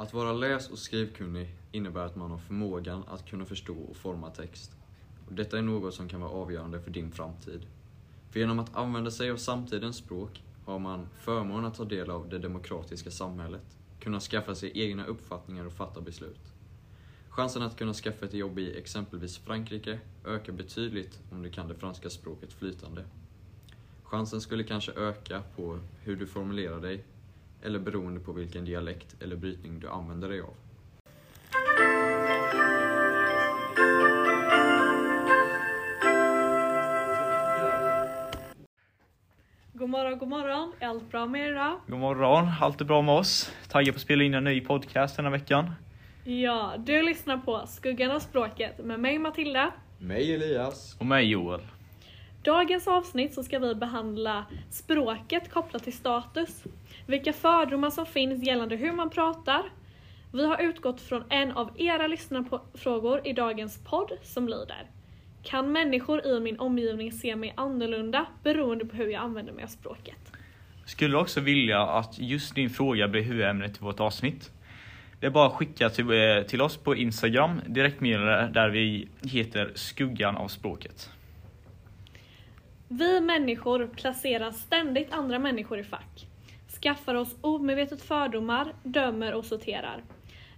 Att vara läs och skrivkunnig innebär att man har förmågan att kunna förstå och forma text. Och detta är något som kan vara avgörande för din framtid. För genom att använda sig av samtidens språk har man förmånen att ta del av det demokratiska samhället, kunna skaffa sig egna uppfattningar och fatta beslut. Chansen att kunna skaffa ett jobb i exempelvis Frankrike ökar betydligt om du kan det franska språket flytande. Chansen skulle kanske öka på hur du formulerar dig eller beroende på vilken dialekt eller brytning du använder dig av. God morgon, god morgon. Är allt bra med er idag? God morgon, allt är bra med oss. Taggad på att spela in en ny podcast den här veckan. Ja, du lyssnar på Skuggan av språket med mig Matilda. Mig Elias. Och mig Joel. Dagens avsnitt så ska vi behandla språket kopplat till status. Vilka fördomar som finns gällande hur man pratar. Vi har utgått från en av era lyssnarfrågor i dagens podd som lyder Kan människor i min omgivning se mig annorlunda beroende på hur jag använder mig av språket? Skulle också vilja att just din fråga blir huvudämnet i vårt avsnitt. Det är bara att skicka till, eh, till oss på Instagram, direktmeddelande där vi heter Skuggan av språket. Vi människor placerar ständigt andra människor i fack. Skaffar oss omedvetet fördomar, dömer och sorterar.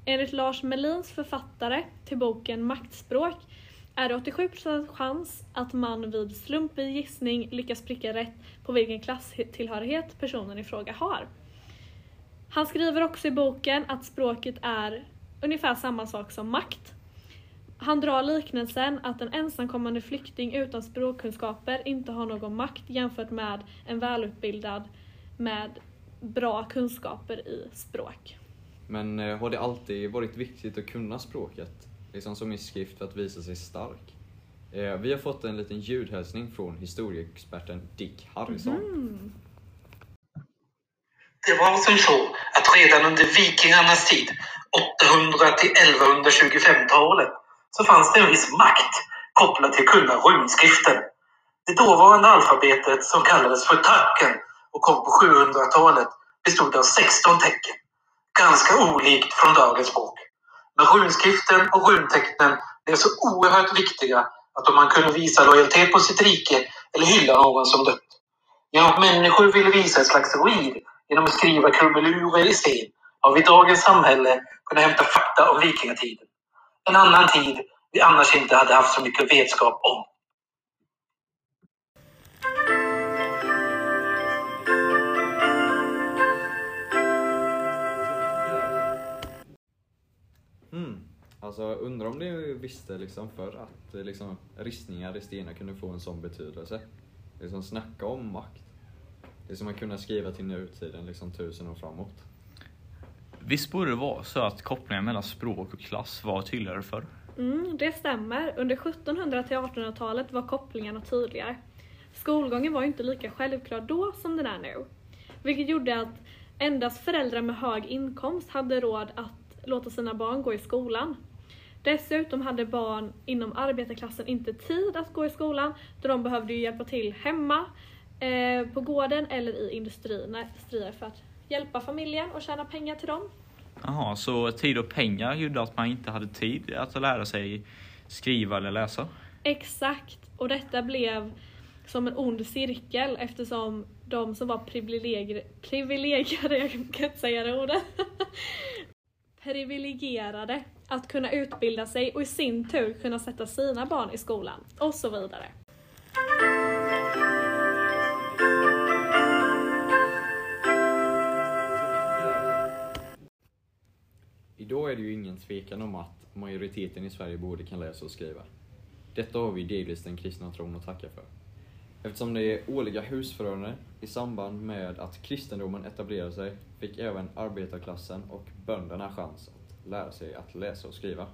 Enligt Lars Melins författare till boken Maktspråk är det 87% chans att man vid slumpig gissning lyckas pricka rätt på vilken klasstillhörighet personen i fråga har. Han skriver också i boken att språket är ungefär samma sak som makt. Han drar liknelsen att en ensamkommande flykting utan språkkunskaper inte har någon makt jämfört med en välutbildad med bra kunskaper i språk. Men eh, har det alltid varit viktigt att kunna språket? Liksom som i skrift för att visa sig stark? Eh, vi har fått en liten ljudhälsning från historieexperten Dick Harrison. Mm. Det var som så att redan under vikingarnas tid, 800 till 1125-talet, så fanns det en viss makt kopplad till kunna runskriften. Det dåvarande alfabetet som kallades för tacken och kom på 700-talet bestod av 16 tecken. Ganska olikt från dagens språk. Men runskriften och runtecknen blev så oerhört viktiga att om man kunde visa lojalitet på sitt rike eller hylla någon som dött. Genom att människor ville visa ett slags ruid genom att skriva krumelurer i sten har vi i dagens samhälle kunnat hämta fakta om vikingatiden. En annan tid vi annars inte hade haft så mycket vetskap om. Mm. Alltså undrar om ni visste liksom förr att liksom, ristningar i stenar kunde få en sån betydelse. Liksom snacka om makt. Det är som att kunna skriva till nutiden liksom tusen år framåt. Visst borde det vara så att kopplingen mellan språk och klass var tydligare förr? Mm, det stämmer. Under 1700 till 1800-talet var kopplingarna tydligare. Skolgången var inte lika självklar då som den är nu. Vilket gjorde att endast föräldrar med hög inkomst hade råd att låta sina barn gå i skolan. Dessutom hade barn inom arbetarklassen inte tid att gå i skolan då de behövde hjälpa till hemma, eh, på gården eller i industrierna industrier för att hjälpa familjen och tjäna pengar till dem. Jaha, så tid och pengar gjorde att man inte hade tid att lära sig skriva eller läsa? Exakt, och detta blev som en ond cirkel eftersom de som var privilegier, privilegierade, jag kan inte säga det ordet, privilegierade att kunna utbilda sig och i sin tur kunna sätta sina barn i skolan och så vidare. Idag är det ju ingen tvekan om att majoriteten i Sverige både kan läsa och skriva. Detta har vi delvis den kristna tron att tacka för. Eftersom det är årliga husförhållanden i samband med att kristendomen etablerade sig fick även arbetarklassen och bönderna chans att lära sig att läsa och skriva.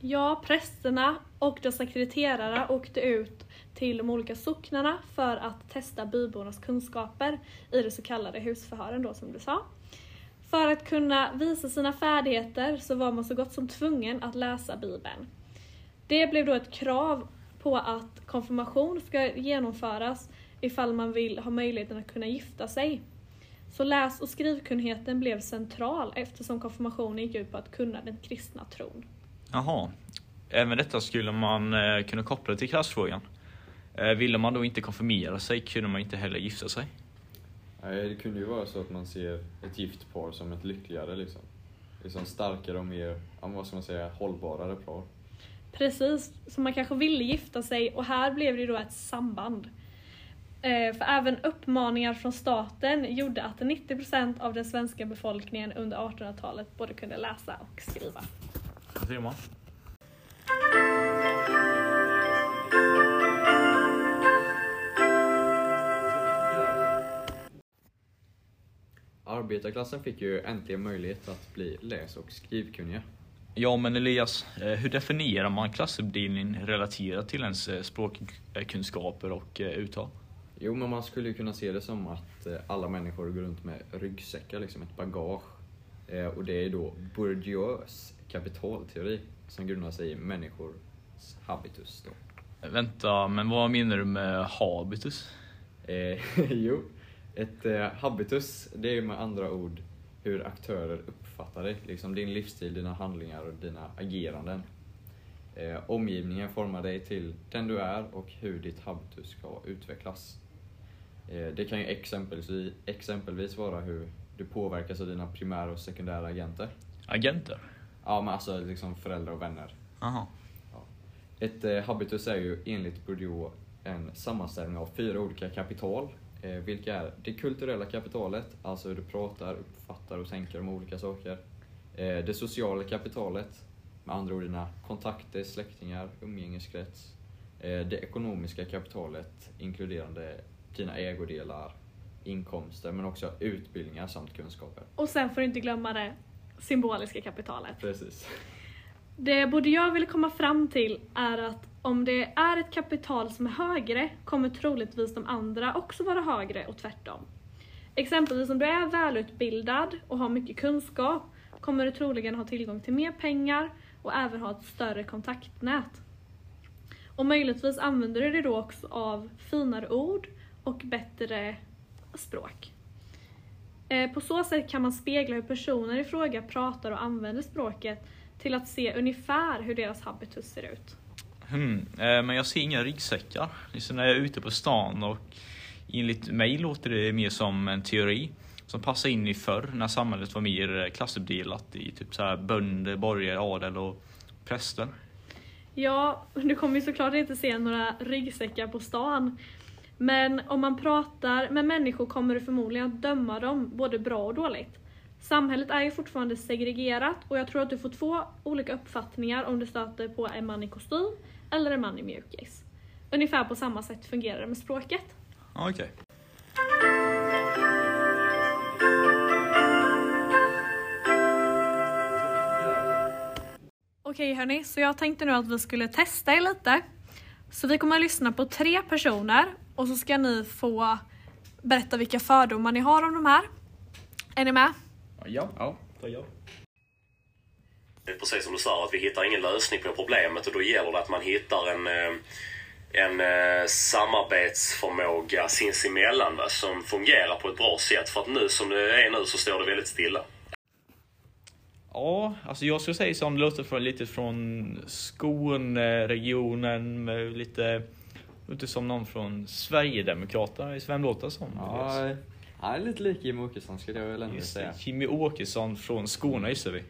Ja, prästerna och dess sekreterare åkte ut till de olika socknarna för att testa bybornas kunskaper i det så kallade husförhören då som du sa. För att kunna visa sina färdigheter så var man så gott som tvungen att läsa Bibeln. Det blev då ett krav på att konfirmation ska genomföras ifall man vill ha möjligheten att kunna gifta sig. Så läs och skrivkunnigheten blev central eftersom konfirmationen gick ut på att kunna den kristna tron. Jaha. Även detta skulle man eh, kunna koppla till klassfrågan. Eh, ville man då inte konfirmera sig kunde man inte heller gifta sig. Nej, det kunde ju vara så att man ser ett gift par som ett lyckligare liksom. Liksom starkare och mer, ja, vad ska man säga, hållbarare par. Precis, så man kanske ville gifta sig och här blev det då ett samband. Eh, För även uppmaningar från staten gjorde att 90% av den svenska befolkningen under 1800-talet både kunde läsa och skriva. Vad ser man? Arbetarklassen fick ju äntligen möjlighet att bli läs och skrivkunniga. Ja men Elias, eh, hur definierar man klassuppdelning relaterat till ens eh, språkkunskaper och eh, uttal? Jo, men man skulle ju kunna se det som att alla människor går runt med ryggsäckar, liksom ett bagage. Och det är då Bourdieu's kapitalteori som grundar sig i människors habitus. Då. Vänta, men vad menar du med habitus? Eh, jo, ett eh, habitus, det är med andra ord hur aktörer uppfattar dig. Liksom din livsstil, dina handlingar och dina ageranden. Eh, omgivningen formar dig till den du är och hur ditt habitus ska utvecklas. Eh, det kan ju exempelvis, exempelvis vara hur du påverkas av dina primära och sekundära agenter. Agenter? Ja, men alltså liksom föräldrar och vänner. Jaha. Ett eh, habitus är ju enligt Bourdieu en sammanställning av fyra olika kapital, vilka är det kulturella kapitalet, alltså hur du pratar, uppfattar och tänker om olika saker. Eh, det sociala kapitalet, med andra ord dina kontakter, släktingar, umgängeskrets. Eh, det ekonomiska kapitalet, inkluderande dina ägodelar, inkomster, men också utbildningar samt kunskaper. Och sen får du inte glömma det symboliska kapitalet. Precis. Det både jag vill komma fram till är att om det är ett kapital som är högre kommer troligtvis de andra också vara högre och tvärtom. Exempelvis om du är välutbildad och har mycket kunskap kommer du troligen ha tillgång till mer pengar och även ha ett större kontaktnät. Och möjligtvis använder du dig då också av finare ord och bättre språk. Eh, på så sätt kan man spegla hur personer i fråga pratar och använder språket till att se ungefär hur deras habitus ser ut. Eh, Men jag ser inga ryggsäckar. Liksom när jag är ute på stan och enligt mig låter det mer som en teori som passar in i förr när samhället var mer eh, klassuppdelat i typ så här bönder, borgare, adel och präster. Ja, du kommer ju såklart inte se några ryggsäckar på stan. Men om man pratar med människor kommer du förmodligen att döma dem både bra och dåligt. Samhället är ju fortfarande segregerat och jag tror att du får två olika uppfattningar om du stöter på en man i kostym eller en man i mjukis. Ungefär på samma sätt fungerar det med språket. Okej. Okej hörni, så jag tänkte nu att vi skulle testa er lite. Så vi kommer att lyssna på tre personer och så ska ni få berätta vilka fördomar ni har om de här. Är ni med? Ja. ja. Det är precis som du sa, att vi hittar ingen lösning på problemet och då gäller det att man hittar en, eh, en eh, samarbetsförmåga sinsemellan va, som fungerar på ett bra sätt. För att nu som det är nu så står det väldigt stilla. Ja, alltså jag skulle säga som låter från, lite från Skåneregionen lite lite som någon från Sverigedemokraterna. Vem låter som? Ja, han är lite lik Jimmie Åkesson skulle jag väl ändå Just säga. Jimmy Åkesson från Skåne gissar vi.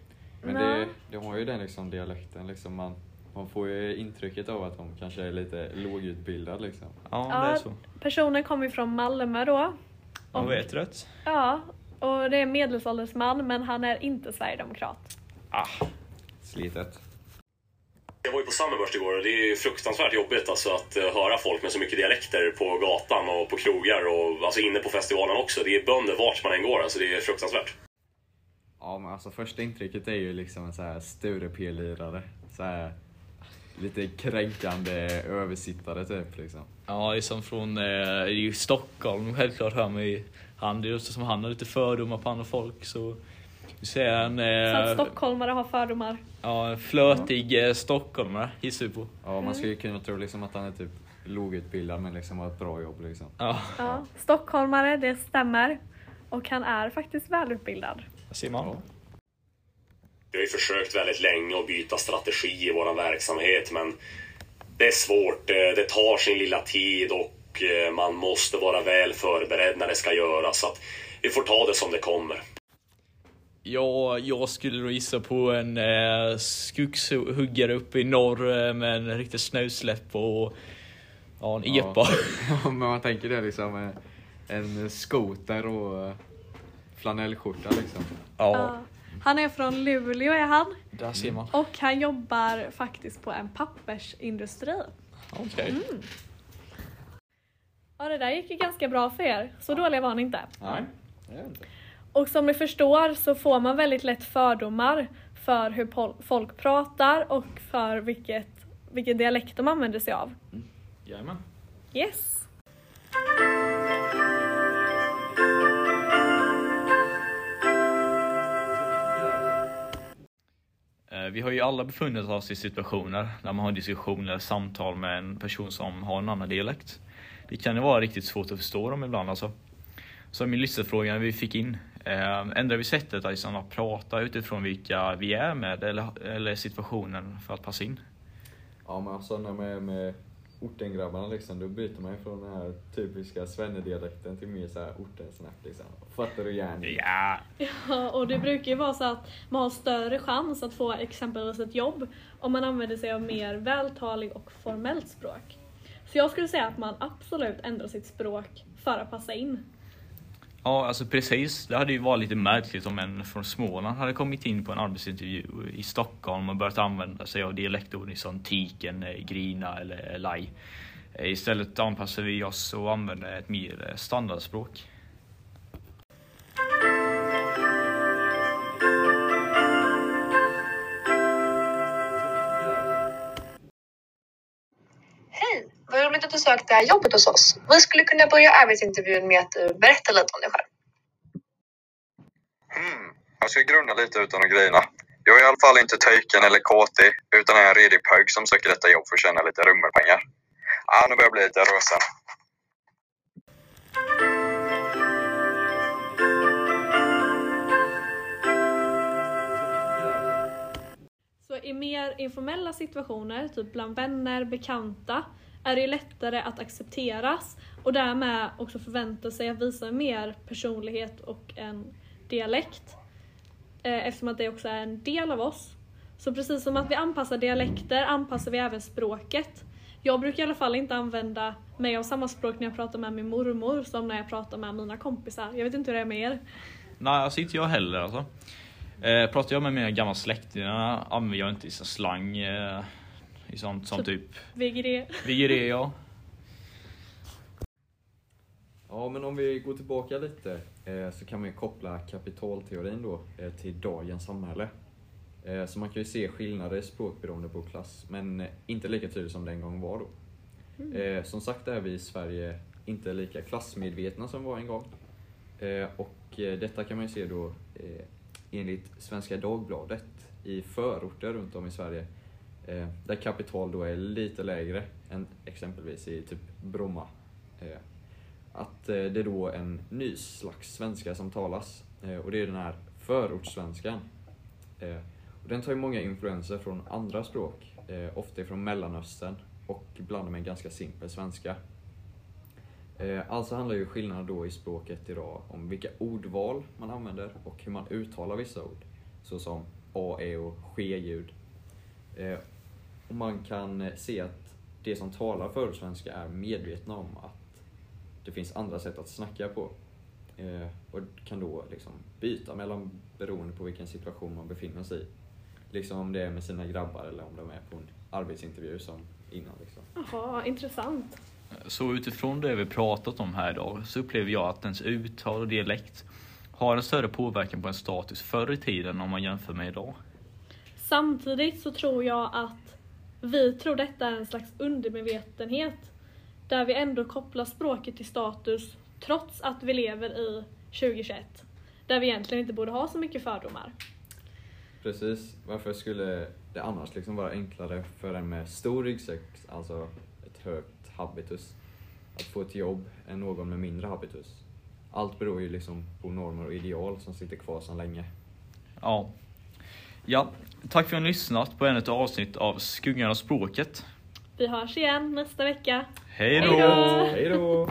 Men det, det har ju den liksom dialekten. Liksom man, man får ju intrycket av att de kanske är lite lågutbildad. Liksom. Ja, Ja. det är så. Personen kommer ju från Malmö då. Man vet rätt. Ja, och det är en medelålders man men han är inte sverigedemokrat. Ah, Slitet. Jag var ju på Summerburst igår och det är ju fruktansvärt jobbigt alltså, att eh, höra folk med så mycket dialekter på gatan och på krogar och alltså, inne på festivalen också. Det är bönder vart man än går. Alltså, det är fruktansvärt. Ja, men alltså första intrycket är ju liksom en så här Sture P-lirare. Så här lite kränkande översittare typ liksom. ja, det är som från eh, Stockholm. Självklart hör man ju han. Det är just som han har lite fördomar på andra folk. Så vi ser en, Så att eh, stockholmare har fördomar. ja, flötig eh, stockholmare gissar vi på. Ja, man skulle kunna tro liksom att han är typ lågutbildad men liksom har ett bra jobb liksom. Ja. Ja, stockholmare, det stämmer. och han är faktiskt välutbildad. Där ser man. Vi har ju försökt väldigt länge att byta strategi i vår verksamhet men det är svårt. Eh, Det tar sin lilla tid och eh, man måste vara väl förberedd när det ska göras. Så att vi får ta det som det kommer. Ja, jag skulle då gissa på en eh, skugghuggare uppe i norr eh, med en riktig snösläpp och ja, en epa. Ja, men man tänker det liksom eh, en skoter och eh, flanellskjorta liksom. Ja. Han är från Luleå är han där ser man. och han jobbar faktiskt på en pappersindustri. Okej. Ja det där gick ju ganska bra för er, så dåliga var ni inte. Nej, det är inte. Och som ni förstår så får man väldigt lätt fördomar för hur folk pratar och för vilket, vilken dialekt de använder sig av. Jajamän. Yes! Eh, Vi har ju alla befunnit oss i situationer där man har diskussioner eller samtal med en person som har en annan dialekt. Det kan ju vara riktigt svårt att förstå dem ibland alltså. Så min lyssnarfråga vi fick in, ändrar vi sättet liksom, att prata utifrån vilka vi är med eller, eller situationen för att passa in? Ja men alltså när man är med ortengrabbarna liksom, då byter man ju från den här typiska svennedialekten till mer såhär ortensnack liksom. Fattar du gärna? Ja, Ja, och det brukar ju vara så att man har större chans att få exempelvis ett jobb om man använder sig av mer vältalig och formellt språk. Så jag skulle säga att man absolut ändrar sitt språk för att passa in. Ja, alltså precis. Det hade ju varit lite märkligt om en från Småland hade kommit in på en arbetsintervju i Stockholm och börjat använda sig av dialektord som tiken, eh, grina eller eh, laj. Eh, istället anpassar vi oss och använder ett mer standardspråk. Sökte det här jobbet hos oss. Vi skulle kunna börja arbetsintervjun med att du berättar lite om dig själv. Hmm, jag ska grunna lite utan att grina. Jag är i alla fall inte töjken eller kåtig, utan är en redig pöjk som söker detta jobb för att tjäna lite rummelpengar. Ah, nu börjar jag bli lite rösen. Så i mer informella situationer, typ bland vänner, bekanta, är det ju lättare att accepteras och därmed också förvänta sig att visa mer personlighet och en dialekt. Eh, eftersom att det också är en del av oss. Så precis som att vi anpassar dialekter anpassar vi även språket. Jag brukar i alla fall inte använda mig av samma språk när jag pratar med min mormor som när jag pratar med mina kompisar. Jag vet inte hur det är med er. Nej, alltså inte jag heller alltså. Eh, pratar jag med mina gamla släktingar använder jag inte slang eh, i sånt som typ VGD. vigere, ja. Ja men om vi går tillbaka lite eh, så kan man ju koppla kapitalteorin då eh, till dagens samhälle. Eh, så man kan ju se skillnader i språk beroende på klass, men inte lika tydligt som det en gång var då. Eh, som sagt är vi i Sverige inte lika klassmedvetna som vi var en gång. Eh, och detta kan man ju se då eh, enligt Svenska Dagbladet i förorter runt om i Sverige eh, där kapital då är lite lägre än exempelvis i typ Bromma. Eh, att eh, det är då en ny slags svenska som talas eh, och det är den här förortssvenskan. Eh, och den tar ju många influenser från andra språk, eh, ofta från Mellanöstern och blandar med en ganska simpel svenska. Eh, alltså handlar ju skillnaden då i språket idag om vilka ordval man använder och hur man uttalar vissa ord. Såsom A, E och ske-ljud. Och man kan eh, se att de som talar förortssvenska är medvetna om att det finns andra sätt att snacka på. Eh, och kan då liksom byta mellan beroende på vilken situation man befinner sig i. Liksom om det är med sina grabbar eller om de är på en arbetsintervju som innan. Liksom. Jaha, intressant. Så utifrån det vi pratat om här idag så upplever jag att ens uttal och dialekt har en större påverkan på en status förr i tiden om man jämför med idag. Samtidigt så tror jag att vi tror detta är en slags undermedvetenhet där vi ändå kopplar språket till status trots att vi lever i 2021 där vi egentligen inte borde ha så mycket fördomar. Precis. Varför skulle det annars liksom vara enklare för en med stor ryggsäck, alltså ett högt habitus, att få ett jobb än någon med mindre habitus? allt beror ju liksom på normer och ideal som sitter kvar sedan länge. Ja. Ja, tack för att ni har lyssnat på ännu ett avsnitt av Skuggan av språket. Vi hörs igen nästa vecka. Hej då! Hej då!